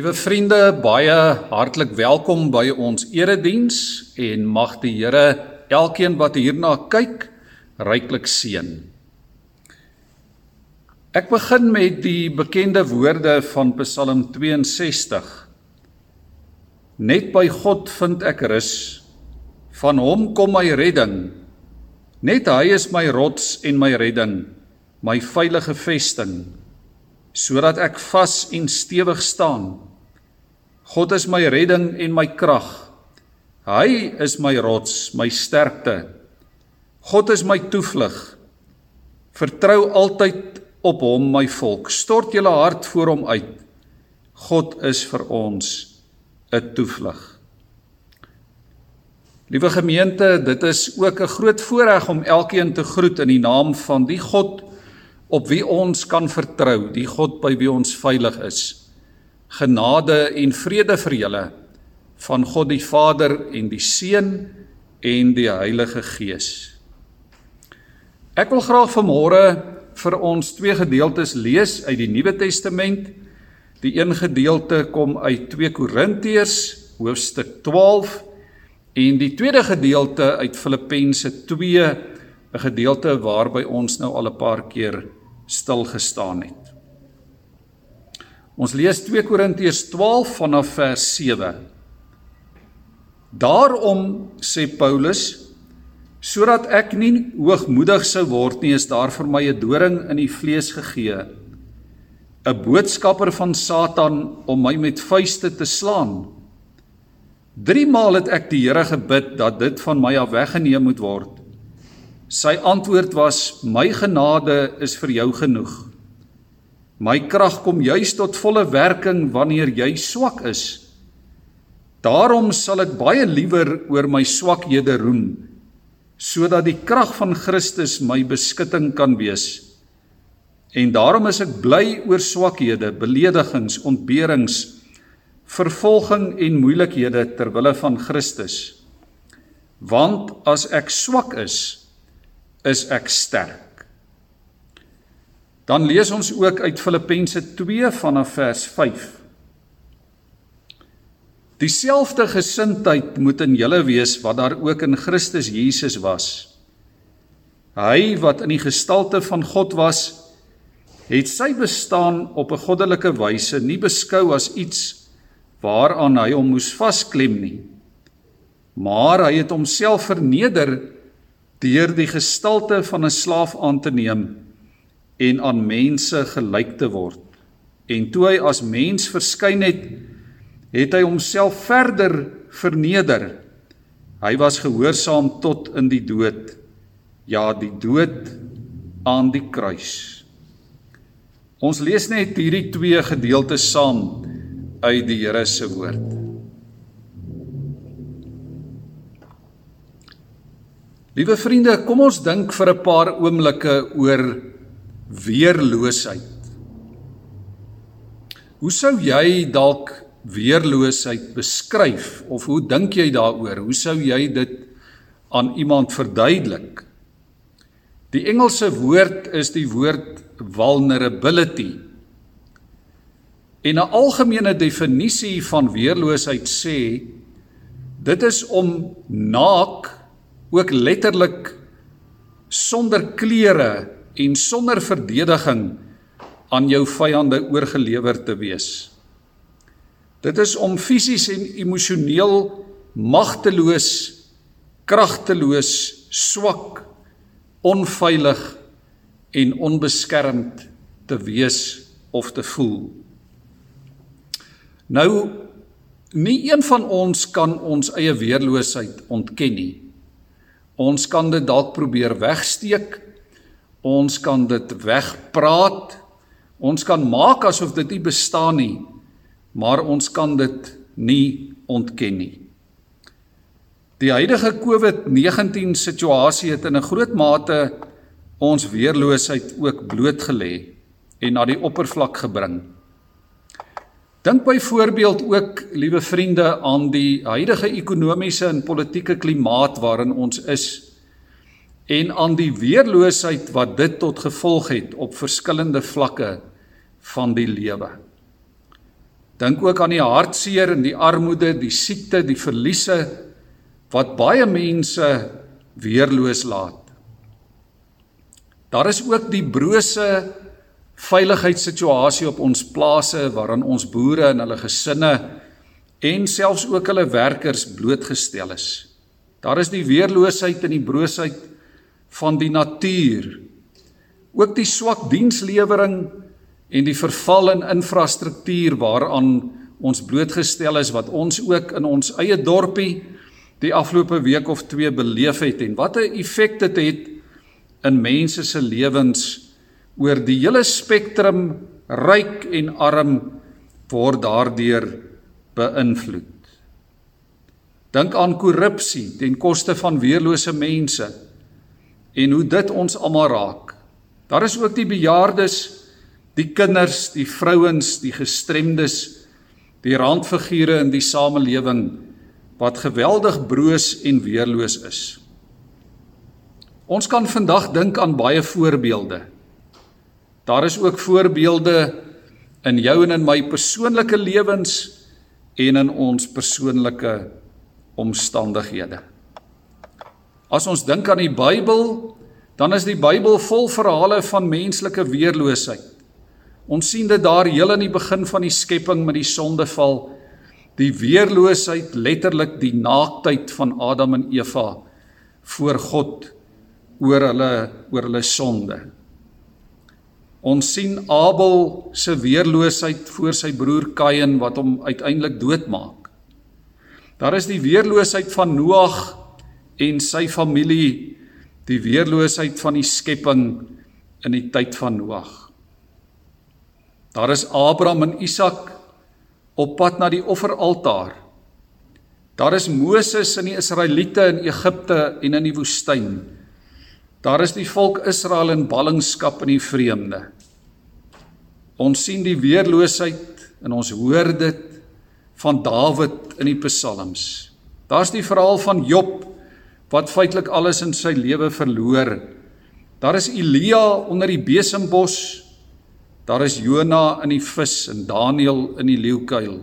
Liewe vriende, baie hartlik welkom by ons erediens en mag die Here elkeen wat hierna kyk ryklik seën. Ek begin met die bekende woorde van Psalm 62. Net by God vind ek rus. Van hom kom my redding. Net hy is my rots en my redding, my veilige vesting sodat ek vas en stewig staan. God is my redding en my krag. Hy is my rots, my sterkte. God is my toevlug. Vertrou altyd op hom, my volk. Stort julle hart voor hom uit. God is vir ons 'n toevlug. Liewe gemeente, dit is ook 'n groot voorreg om elkeen te groet in die naam van die God op wie ons kan vertrou, die God by wie ons veilig is. Genade en vrede vir julle van God die Vader en die Seun en die Heilige Gees. Ek wil graag vanmôre vir ons twee gedeeltes lees uit die Nuwe Testament. Die een gedeelte kom uit 2 Korintiërs hoofstuk 12 en die tweede gedeelte uit Filippense 2, 'n gedeelte waarby ons nou al 'n paar keer stil gestaan het. Ons lees 2 Korintiërs 12 vanaf vers 7. Daarom sê Paulus sodat ek nie hoogmoedig sou word nie is daar vir my 'n doring in die vlees gegee 'n boodskapper van Satan om my met vuiste te slaan. 3 maal het ek die Here gebid dat dit van my af weggeneem moet word. Sy antwoord was: "My genade is vir jou genoeg. My krag kom juis tot volle werking wanneer jy swak is. Daarom sal ek baie liewer oor my swakhede roem, sodat die krag van Christus my beskutting kan wees. En daarom is ek bly oor swakhede, beledigings, ontberings, vervolging en moeilikhede ter wille van Christus. Want as ek swak is, is ek sterk. Dan lees ons ook uit Filippense 2 vanaf vers 5. Dieselfde gesindheid moet in julle wees wat daar ook in Christus Jesus was. Hy wat in die gestalte van God was, het sy bestaan op 'n goddelike wyse nie beskou as iets waaraan hy hom moes vasklem nie. Maar hy het homself verneder deur die gestalte van 'n slaaf aan te neem en aan mense gelyk te word. En toe hy as mens verskyn het, het hy homself verder verneder. Hy was gehoorsaam tot in die dood. Ja, die dood aan die kruis. Ons lees net hierdie twee gedeeltes saam uit die Here se woord. Liewe vriende, kom ons dink vir 'n paar oomblikke oor weerloosheid. Hoe sou jy dalk weerloosheid beskryf of hoe dink jy daaroor? Hoe sou jy dit aan iemand verduidelik? Die Engelse woord is die woord vulnerability. En 'n algemene definisie van weerloosheid sê dit is om naak ook letterlik sonder klere en sonder verdediging aan jou vyande oorgelewer te wees. Dit is om fisies en emosioneel magteloos, kragteloos, swak, onveilig en onbeskermd te wees of te voel. Nou nie een van ons kan ons eie weerloosheid ontken nie. Ons kan dit dalk probeer wegsteek. Ons kan dit wegpraat. Ons kan maak asof dit nie bestaan nie, maar ons kan dit nie ontken nie. Die huidige COVID-19 situasie het in 'n groot mate ons weerloosheid ook blootgelê en na die oppervlak gebring. Dink byvoorbeeld ook, liewe vriende, aan die huidige ekonomiese en politieke klimaat waarin ons is en aan die weerloosheid wat dit tot gevolg het op verskillende vlakke van die lewe. Dink ook aan die hartseer en die armoede, die siekte, die verliese wat baie mense weerloos laat. Daar is ook die brose veiligheidssituasie op ons plase waarin ons boere en hulle gesinne en selfs ook hulle werkers blootgestel is. Daar is die weerloosheid en die broosheid van die natuur. Ook die swak dienslewering en die verval in infrastruktuur waaraan ons blootgestel is wat ons ook in ons eie dorpie die afgelope week of twee beleef het en wat 'n effek dit het in mense se lewens oor die hele spektrum ryk en arm word daardeur beïnvloed. Dink aan korrupsie ten koste van weerlose mense en hoe dit ons almal raak. Daar is ook die bejaardes, die kinders, die vrouens, die gestremdes, die randfigure in die samelewing wat geweldig broos en weerloos is. Ons kan vandag dink aan baie voorbeelde. Daar is ook voorbeelde in jou en in my persoonlike lewens en in ons persoonlike omstandighede. As ons dink aan die Bybel, dan is die Bybel vol verhale van menslike weerloosheid. Ons sien dit daar heel in die begin van die skepping met die sondeval, die weerloosheid, letterlik die naaktheid van Adam en Eva voor God oor hulle oor hulle sonde. Ons sien Abel se weerloosheid voor sy broer Kain wat hom uiteindelik doodmaak. Daar is die weerloosheid van Noag en sy familie, die weerloosheid van die skepping in die tyd van Noag. Daar is Abraham en Isak op pad na die offeraltaar. Daar is Moses en die Israeliete in Egipte en in die woestyn. Daar is die volk Israel in ballingskap in die vreemde. Ons sien die weerloosheid en ons hoor dit van Dawid in die psalms. Daar's die verhaal van Job wat feitelik alles in sy lewe verloor. Daar is Elia onder die besembos. Daar is Jona in die vis en Daniël in die leeukuil.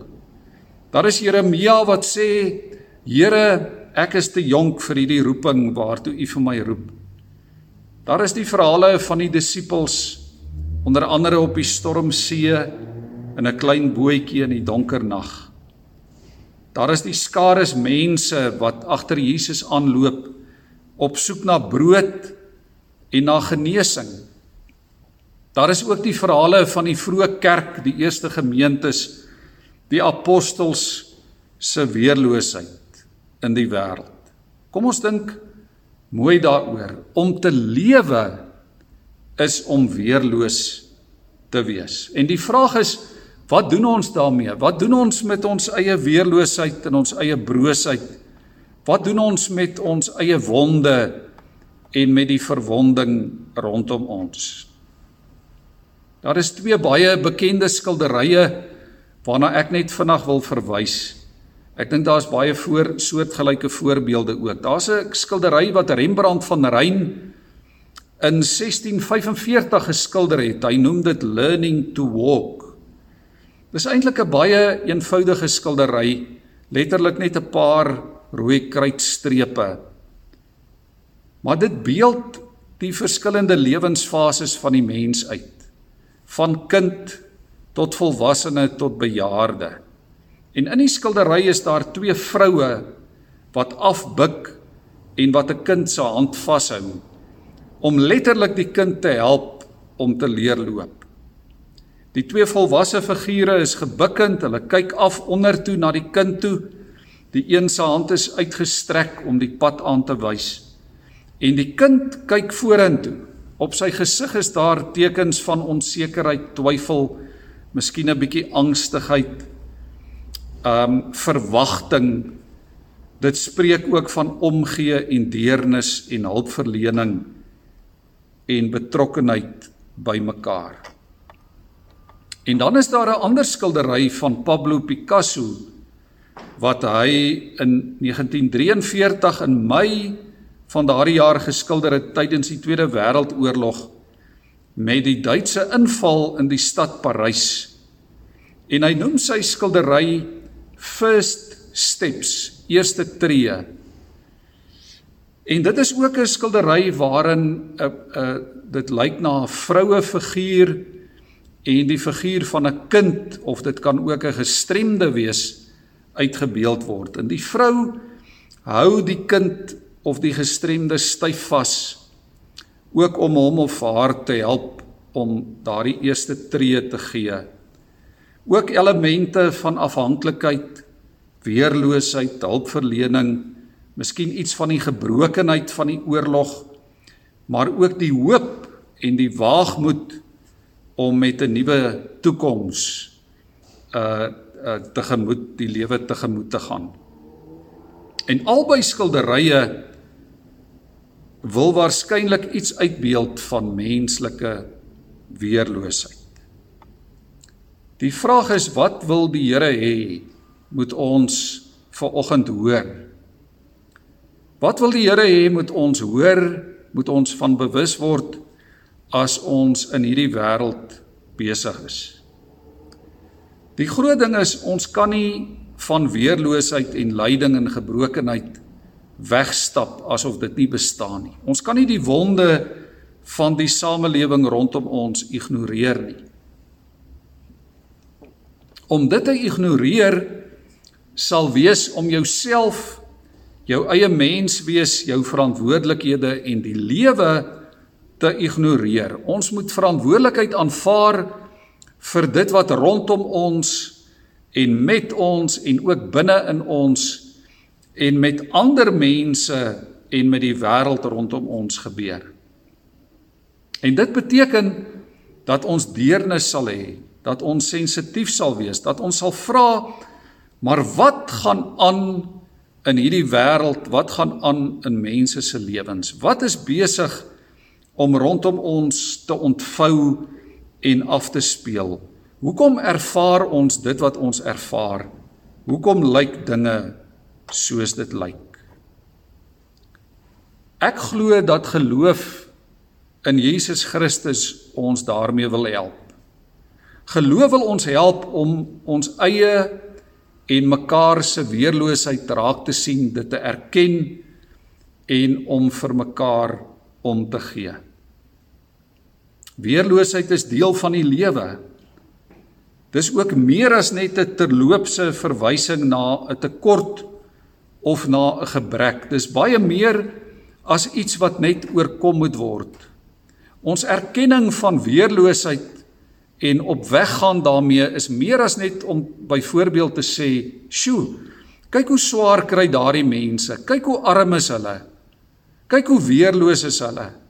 Daar is Jeremia wat sê: "Here, ek is te jonk vir hierdie roeping waartoe U vir my roep." Daar is die verhale van die disippels onder andere op die stormsee in 'n klein bootjie in die donker nag. Daar is die skare mense wat agter Jesus aanloop op soek na brood en na genesing. Daar is ook die verhale van die vroeë kerk, die eerste gemeentes, die apostels se weerloosheid in die wêreld. Kom ons dink mooi daaroor. Om te lewe is om weerloos te wees. En die vraag is, wat doen ons daarmee? Wat doen ons met ons eie weerloosheid en ons eie broosheid? Wat doen ons met ons eie wonde en met die verwonding rondom ons? Daar is twee baie bekende skilderye waarna ek net vinnig wil verwys. Ek dink daar's baie voor soortgelyke voorbeelde ook. Daar's 'n skildery wat Rembrandt van Ryn in 1645 geskilder het. Hy noem dit Learning to Walk. Dis eintlik 'n baie eenvoudige skildery, letterlik net 'n paar rooi kruitstrepe. Maar dit beeld die verskillende lewensfases van die mens uit. Van kind tot volwassene tot bejaarde. En in die skildery is daar twee vroue wat afbuk en wat 'n kind se hand vashou om letterlik die kind te help om te leer loop. Die twee volwasse figure is gebukkend, hulle kyk af onder toe na die kind toe. Die een se hand is uitgestrek om die pad aan te wys. En die kind kyk vorentoe. Op sy gesig is daar tekens van onsekerheid, twyfel, miskien 'n bietjie angstigheid um verwagting dit spreek ook van omgee en deernis en hulpverlening en betrokkenheid by mekaar. En dan is daar 'n ander skildery van Pablo Picasso wat hy in 1943 in Mei van daardie jaar geskilder het tydens die Tweede Wêreldoorlog met die Duitse inval in die stad Parys En hy noem sy skildery First Steps, eerste tree. En dit is ook 'n skildery waarin 'n uh, 'n uh, dit lyk na 'n vroue figuur en die figuur van 'n kind of dit kan ook 'n gestremde wees uitgebeeld word. En die vrou hou die kind of die gestremde styf vas ook om hom of haar te help om daardie eerste tree te gee. Ook elemente van afhanklikheid, weerloosheid, hulpverlening, miskien iets van die gebrokenheid van die oorlog, maar ook die hoop en die waagmoed om met 'n nuwe toekoms uh uh tegemoet die lewe tegemoet te gaan. En albei skilderye wil waarskynlik iets uitbeeld van menslike weerloosheid. Die vraag is wat wil die Here hê moet ons vanoggend hoor? Wat wil die Here hê moet ons hoor, moet ons van bewus word as ons in hierdie wêreld besig is? Die groot ding is ons kan nie van weerloosheid en lyding en gebrokenheid wegstap asof dit nie bestaan nie. Ons kan nie die wonde van die samelewing rondom ons ignoreer nie. Om dit te ignoreer sal wees om jouself jou eie menswees, jou verantwoordelikhede en die lewe te ignoreer. Ons moet verantwoordelikheid aanvaar vir dit wat rondom ons en met ons en ook binne in ons en met ander mense en met die wêreld rondom ons gebeur. En dit beteken dat ons deernis sal hê, dat ons sensitief sal wees, dat ons sal vra maar wat gaan aan in hierdie wêreld? Wat gaan aan in mense se lewens? Wat is besig om rondom ons te ontvou en af te speel? Hoekom ervaar ons dit wat ons ervaar? Hoekom lyk dinge soos dit lyk? Ek glo dat geloof in Jesus Christus ons daarmee wil help. Geloof wil ons help om ons eie en mekaar se weerloosheid raak te sien, dit te erken en om vir mekaar om te gee. Weerloosheid is deel van die lewe. Dis ook meer as net 'n terloopse verwysing na 'n tekort of na 'n gebrek. Dis baie meer as iets wat net oorkom moet word. Ons erkenning van weerloosheid en op weg gaan daarmee is meer as net om byvoorbeeld te sê, "Sjoe, kyk hoe swaar kry daardie mense. Kyk hoe arm is hulle. Kyk hoe weerloos is hulle."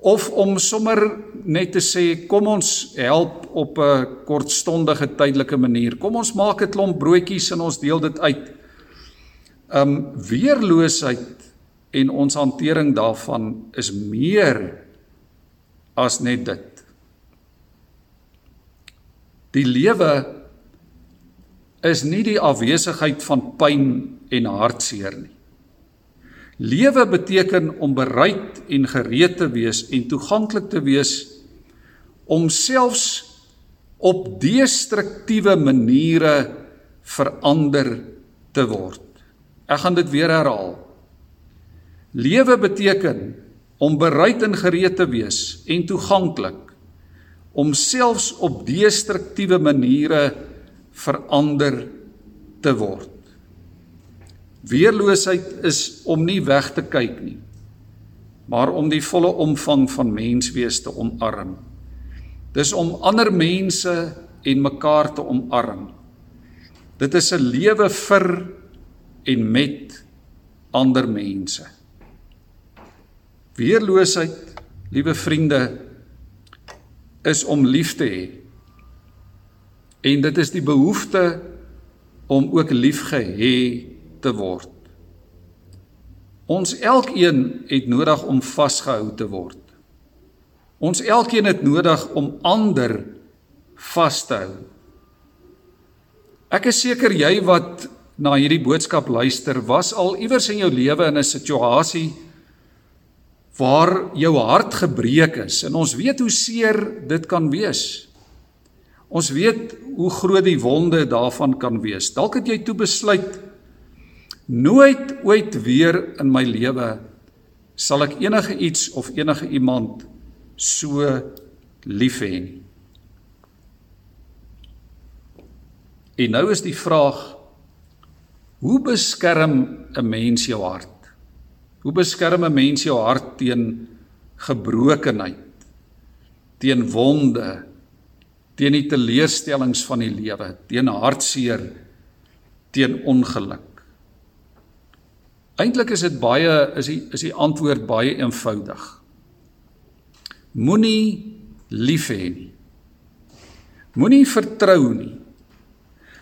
Of om sommer net te sê, "Kom ons help op 'n kortstondige tydelike manier. Kom ons maak 'n klomp broodjies en ons deel dit uit." Um weerloosheid en ons hantering daarvan is meer as net dit. Die lewe is nie die afwesigheid van pyn en hartseer nie. Lewe beteken om bereid en gereed te wees en toeganklik te wees om selfs op destruktiewe maniere verander te word. Ek gaan dit weer herhaal. Lewe beteken om bereid en gereed te wees en toeganklik om selfs op destruktiewe maniere verander te word. Weerloosheid is om nie weg te kyk nie, maar om die volle omvang van menswees te omarm. Dis om ander mense en mekaar te omarm. Dit is 'n lewe vir en met ander mense. Weerloosheid, liewe vriende, is om lief te hê. En dit is die behoefte om ook liefgehê te word. Ons elkeen het nodig om vasgehou te word. Ons elkeen het nodig om ander vas te hou. Ek is seker jy wat na hierdie boodskap luister, was al iewers in jou lewe in 'n situasie waar jou hart gebreek is en ons weet hoe seer dit kan wees. Ons weet hoe groot die wonde daarvan kan wees. Dalk het jy toe besluit nooit ooit weer in my lewe sal ek enige iets of enige iemand so lief hê nie. En nou is die vraag hoe beskerm 'n mens jou hart? Hoe beskerm 'n mens jou hart teen gebrokenheid, teen wonde, teen die teleurstellings van die lewe, teen hartseer, teen ongeluk? Eintlik is dit baie is die is die antwoord baie eenvoudig. Moenie lief hê nie. Moenie vertrou nie.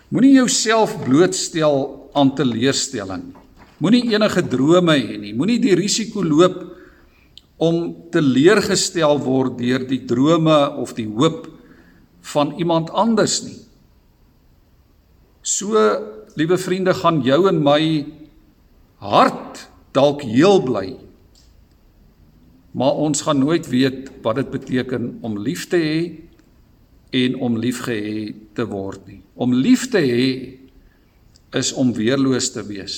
Moenie jouself blootstel aan teleurstelling nie. Moenie enige drome hê nie. Moenie die risiko loop om teleurgestel word deur die drome of die hoop van iemand anders nie. So, liewe vriende, gaan jou en my hart dalk heel bly. Maar ons gaan nooit weet wat dit beteken om lief te hê en om liefgehê te word nie. Om lief te hê is om weerloos te wees.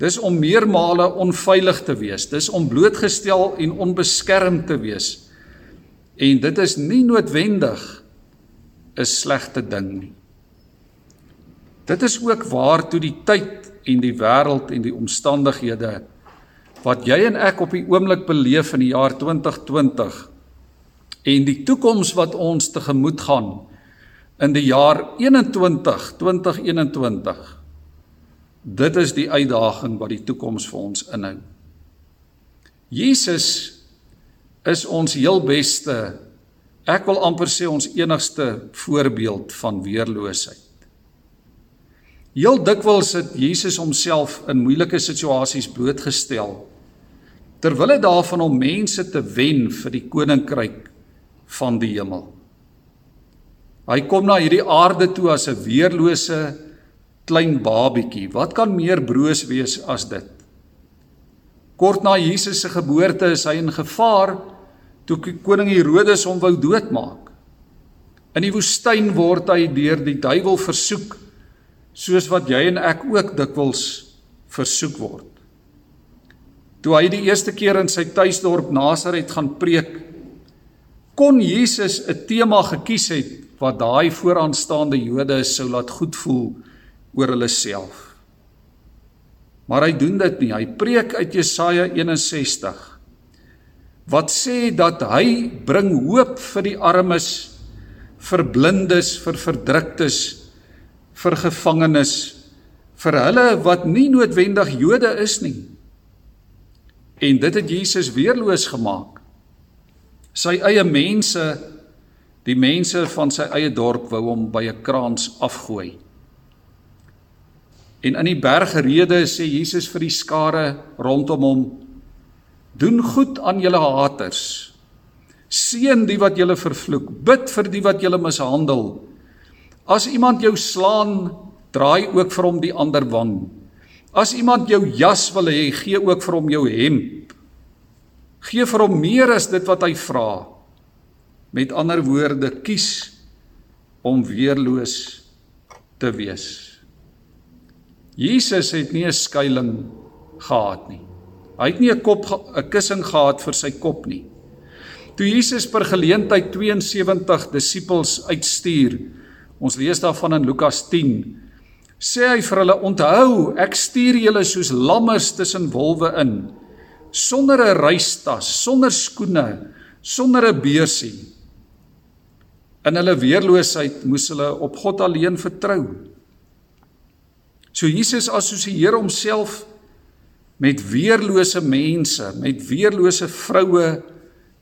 Dis om meermale onveilig te wees. Dis om blootgestel en onbeskermd te wees. En dit is nie noodwendig 'n slegte ding nie. Dit is ook waartoe die tyd en die wêreld en die omstandighede wat jy en ek op die oomblik beleef in die jaar 2020 en die toekoms wat ons tegemoet gaan in die jaar 21 2021 dit is die uitdaging wat die toekoms vir ons inhou. Jesus is ons heel beste ek wil amper sê ons enigste voorbeeld van weerloosheid Heel dikwels het Jesus homself in moeilike situasies blootgestel ter wille daarvan om mense te wen vir die koninkryk van die hemel. Hy kom na hierdie aarde toe as 'n weerlose klein babietjie. Wat kan meer broos wees as dit? Kort na Jesus se geboorte is hy in gevaar toe koning Herodes hom wou doodmaak. In die woestyn word hy deur die duiwel versoek soos wat jy en ek ook dikwels versoek word. Toe hy die eerste keer in sy tuisdorp Nasaret gaan preek, kon Jesus 'n tema gekies het wat daai vooraanstaande Jode sou laat goed voel oor hulle self. Maar hy doen dit nie. Hy preek uit Jesaja 61 wat sê dat hy bring hoop vir die armes, vir blindes, vir verdruktes, vir gevangenes, vir hulle wat nie noodwendig Jode is nie. En dit het Jesus weerloos gemaak sy eie mense die mense van sy eie dorp wou hom by 'n kraans afgooi. En in die bergrede sê Jesus vir die skare rondom hom: Doen goed aan julle haters. Seën die wat julle vervloek, bid vir die wat julle mishandel. As iemand jou slaan, draai ook vir hom die ander wang. As iemand jou jas wil hê, gee ook vir hom jou hemp. Gee vir hom meer as dit wat hy vra. Met ander woorde, kies om weerloos te wees. Jesus het nie 'n skuilings gehad nie. Hy het nie 'n kop 'n kussing gehad vir sy kop nie. Toe Jesus per geleentheid 72 disippels uitstuur, ons lees daarvan in Lukas 10, sê hy vir hulle: "Onthou, ek stuur julle soos lammers tussen wolwe in." sonder 'n reistas, sonder skoene, sonder 'n beursie. In hulle weerloosheid moes hulle op God alleen vertrou. So Jesus assosieer homself met weerlose mense, met weerlose vroue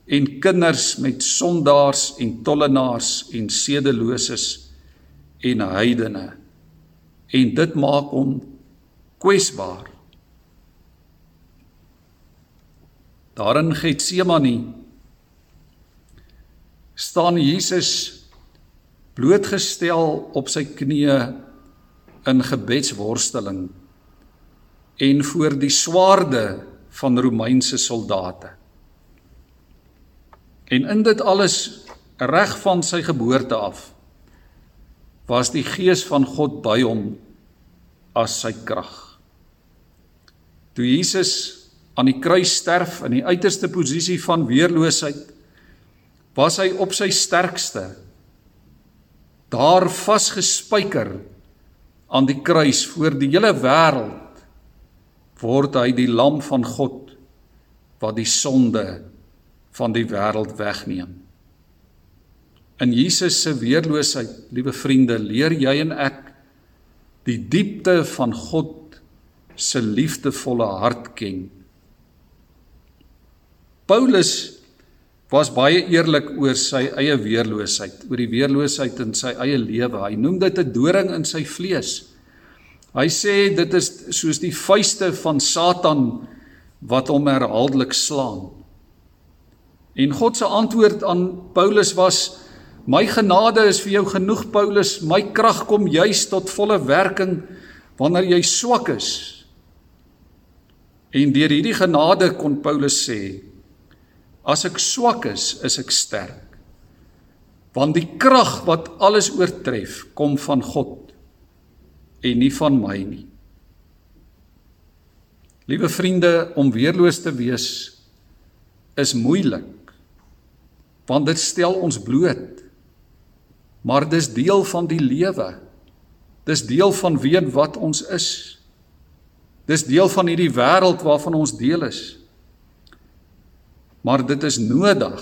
en kinders, met sondaars en tollenaars en sedeloses en heidene. En dit maak hom kwesbaar. Daar in Getsemane staan Jesus blootgestel op sy knieë in gebedsworsteling en voor die swaarde van Romeinse soldate. En in dit alles reg van sy geboorte af was die gees van God by hom as sy krag. Toe Jesus aan die kruis sterf in die uiterste posisie van weerloosheid, was hy op sy sterkste daar vasgespijker aan die kruis voor die hele wêreld word hy die lam van God wat die sonde van die wêreld wegneem. In Jesus se weerloosheid, liewe vriende, leer jy en ek die diepte van God se liefdevolle hart ken. Paulus was baie eerlik oor sy eie weerloosheid, oor die weerloosheid in sy eie lewe. Hy noem dit 'n doring in sy vlees. Hy sê dit is soos die vuiste van Satan wat hom herhaaldelik slaan. En God se antwoord aan Paulus was My genade is vir jou genoeg Paulus, my krag kom juis tot volle werking wanneer jy swak is. En deur hierdie genade kon Paulus sê, as ek swak is, is ek sterk. Want die krag wat alles oortref, kom van God en nie van my nie. Liewe vriende, om weerloos te wees is moeilik. Want dit stel ons bloot. Maar dis deel van die lewe. Dis deel van wie wat ons is. Dis deel van hierdie wêreld waarvan ons deel is. Maar dit is nodig.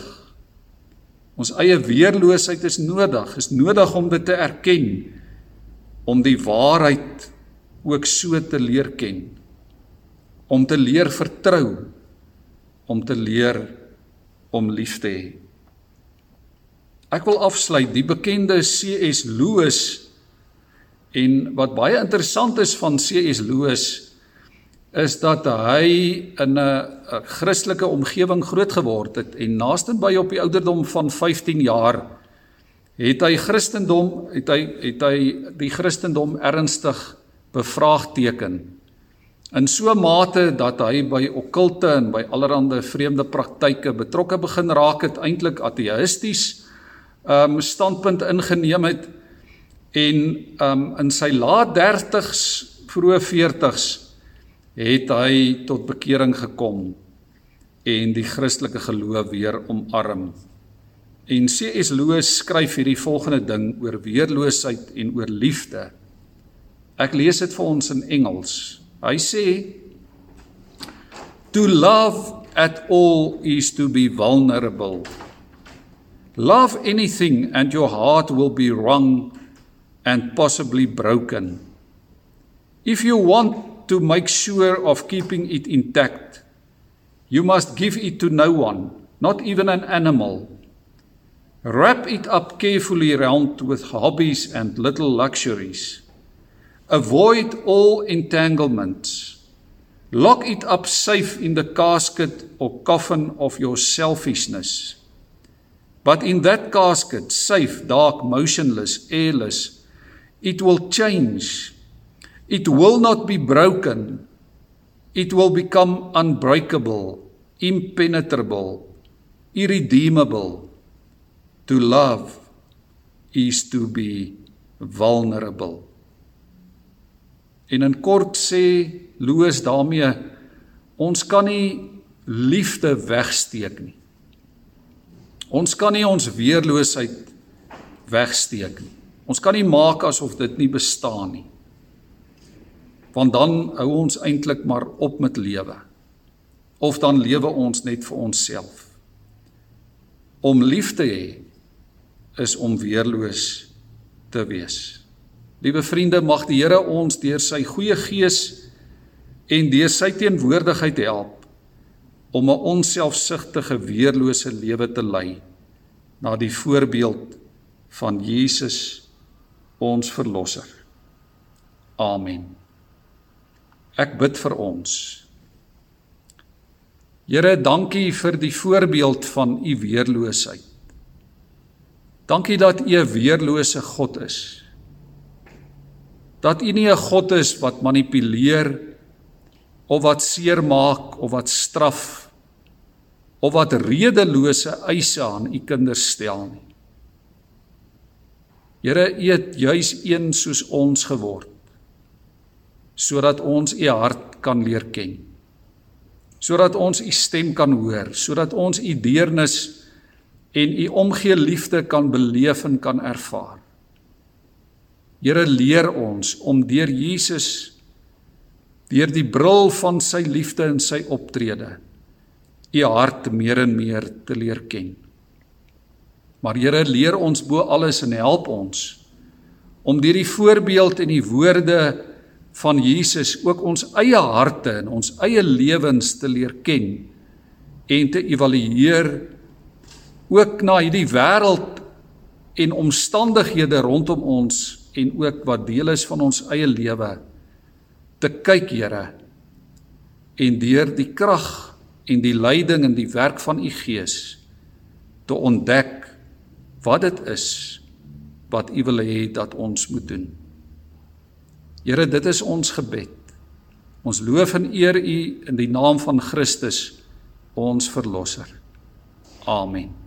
Ons eie weerloosheid is nodig. Is nodig om dit te erken om die waarheid ook so te leer ken. Om te leer vertrou, om te leer om lief te hê. Ek wil afsluit. Die bekende CS Lewis en wat baie interessant is van CS Lewis is dat hy in 'n Christelike omgewing groot geword het en naastenby op die ouderdom van 15 jaar het hy Christendom het hy het hy die Christendom ernstig bevraagteken. In so mate dat hy by okkulte en by allerlei vreemde praktyke betrokke begin raak het eintlik ateïsties um standpunt ingeneem het en um in sy laat 30s vroeë 40s het hy tot bekering gekom en die Christelike geloof weer omarm. En C.S. Lewis skryf hierdie volgende ding oor weerloosheid en oor liefde. Ek lees dit vir ons in Engels. Hy sê To love at all is to be vulnerable. Love anything and your heart will be wrung and possibly broken. If you want to make sure of keeping it intact, you must give it to no one, not even an animal. Wrap it up carefully round with hobbies and little luxuries. Avoid all entanglements. Lock it up safe in the casket or coffin of your selfishness. But in that casket, safe, dark, motionless, airless, it will change. It will not be broken. It will become unbreakable, impenetrable, irredeemable. To love is to be vulnerable. En in kort sê Loos daarmee ons kan nie liefde wegsteek nie. Ons kan nie ons weerloosheid wegsteek nie. Ons kan nie maak asof dit nie bestaan nie. Want dan hou ons eintlik maar op met lewe. Of dan lewe ons net vir onsself. Om lief te hê is om weerloos te wees. Liewe vriende, mag die Here ons deur sy goeie gees en deur sy teenwoordigheid help om 'n onselfsugtige weerlose lewe te lei na die voorbeeld van Jesus ons verlosser. Amen. Ek bid vir ons. Here, dankie vir die voorbeeld van u weerloosheid. Dankie dat u 'n weerlose God is. Dat u nie 'n God is wat manipuleer of wat seermaak of wat straf of wat redelose eise aan u kinders stel nie. Here, U het juis een soos ons geword sodat ons U hart kan leer ken. Sodat ons U stem kan hoor, sodat ons U deernis en U omgee liefde kan beleef en kan ervaar. Here leer ons om deur Jesus deur die bril van sy liefde en sy optrede u hart meer en meer te leer ken. Maar Here leer ons bo alles en help ons om deur die voorbeeld en die woorde van Jesus ook ons eie harte en ons eie lewens te leer ken en te evalueer ook na hierdie wêreld en omstandighede rondom ons en ook wat deel is van ons eie lewe te kyk Here en deur die krag en die leiding en die werk van u Gees te ontdek wat dit is wat u wil hê dat ons moet doen. Here, dit is ons gebed. Ons loof en eer u in die naam van Christus, ons verlosser. Amen.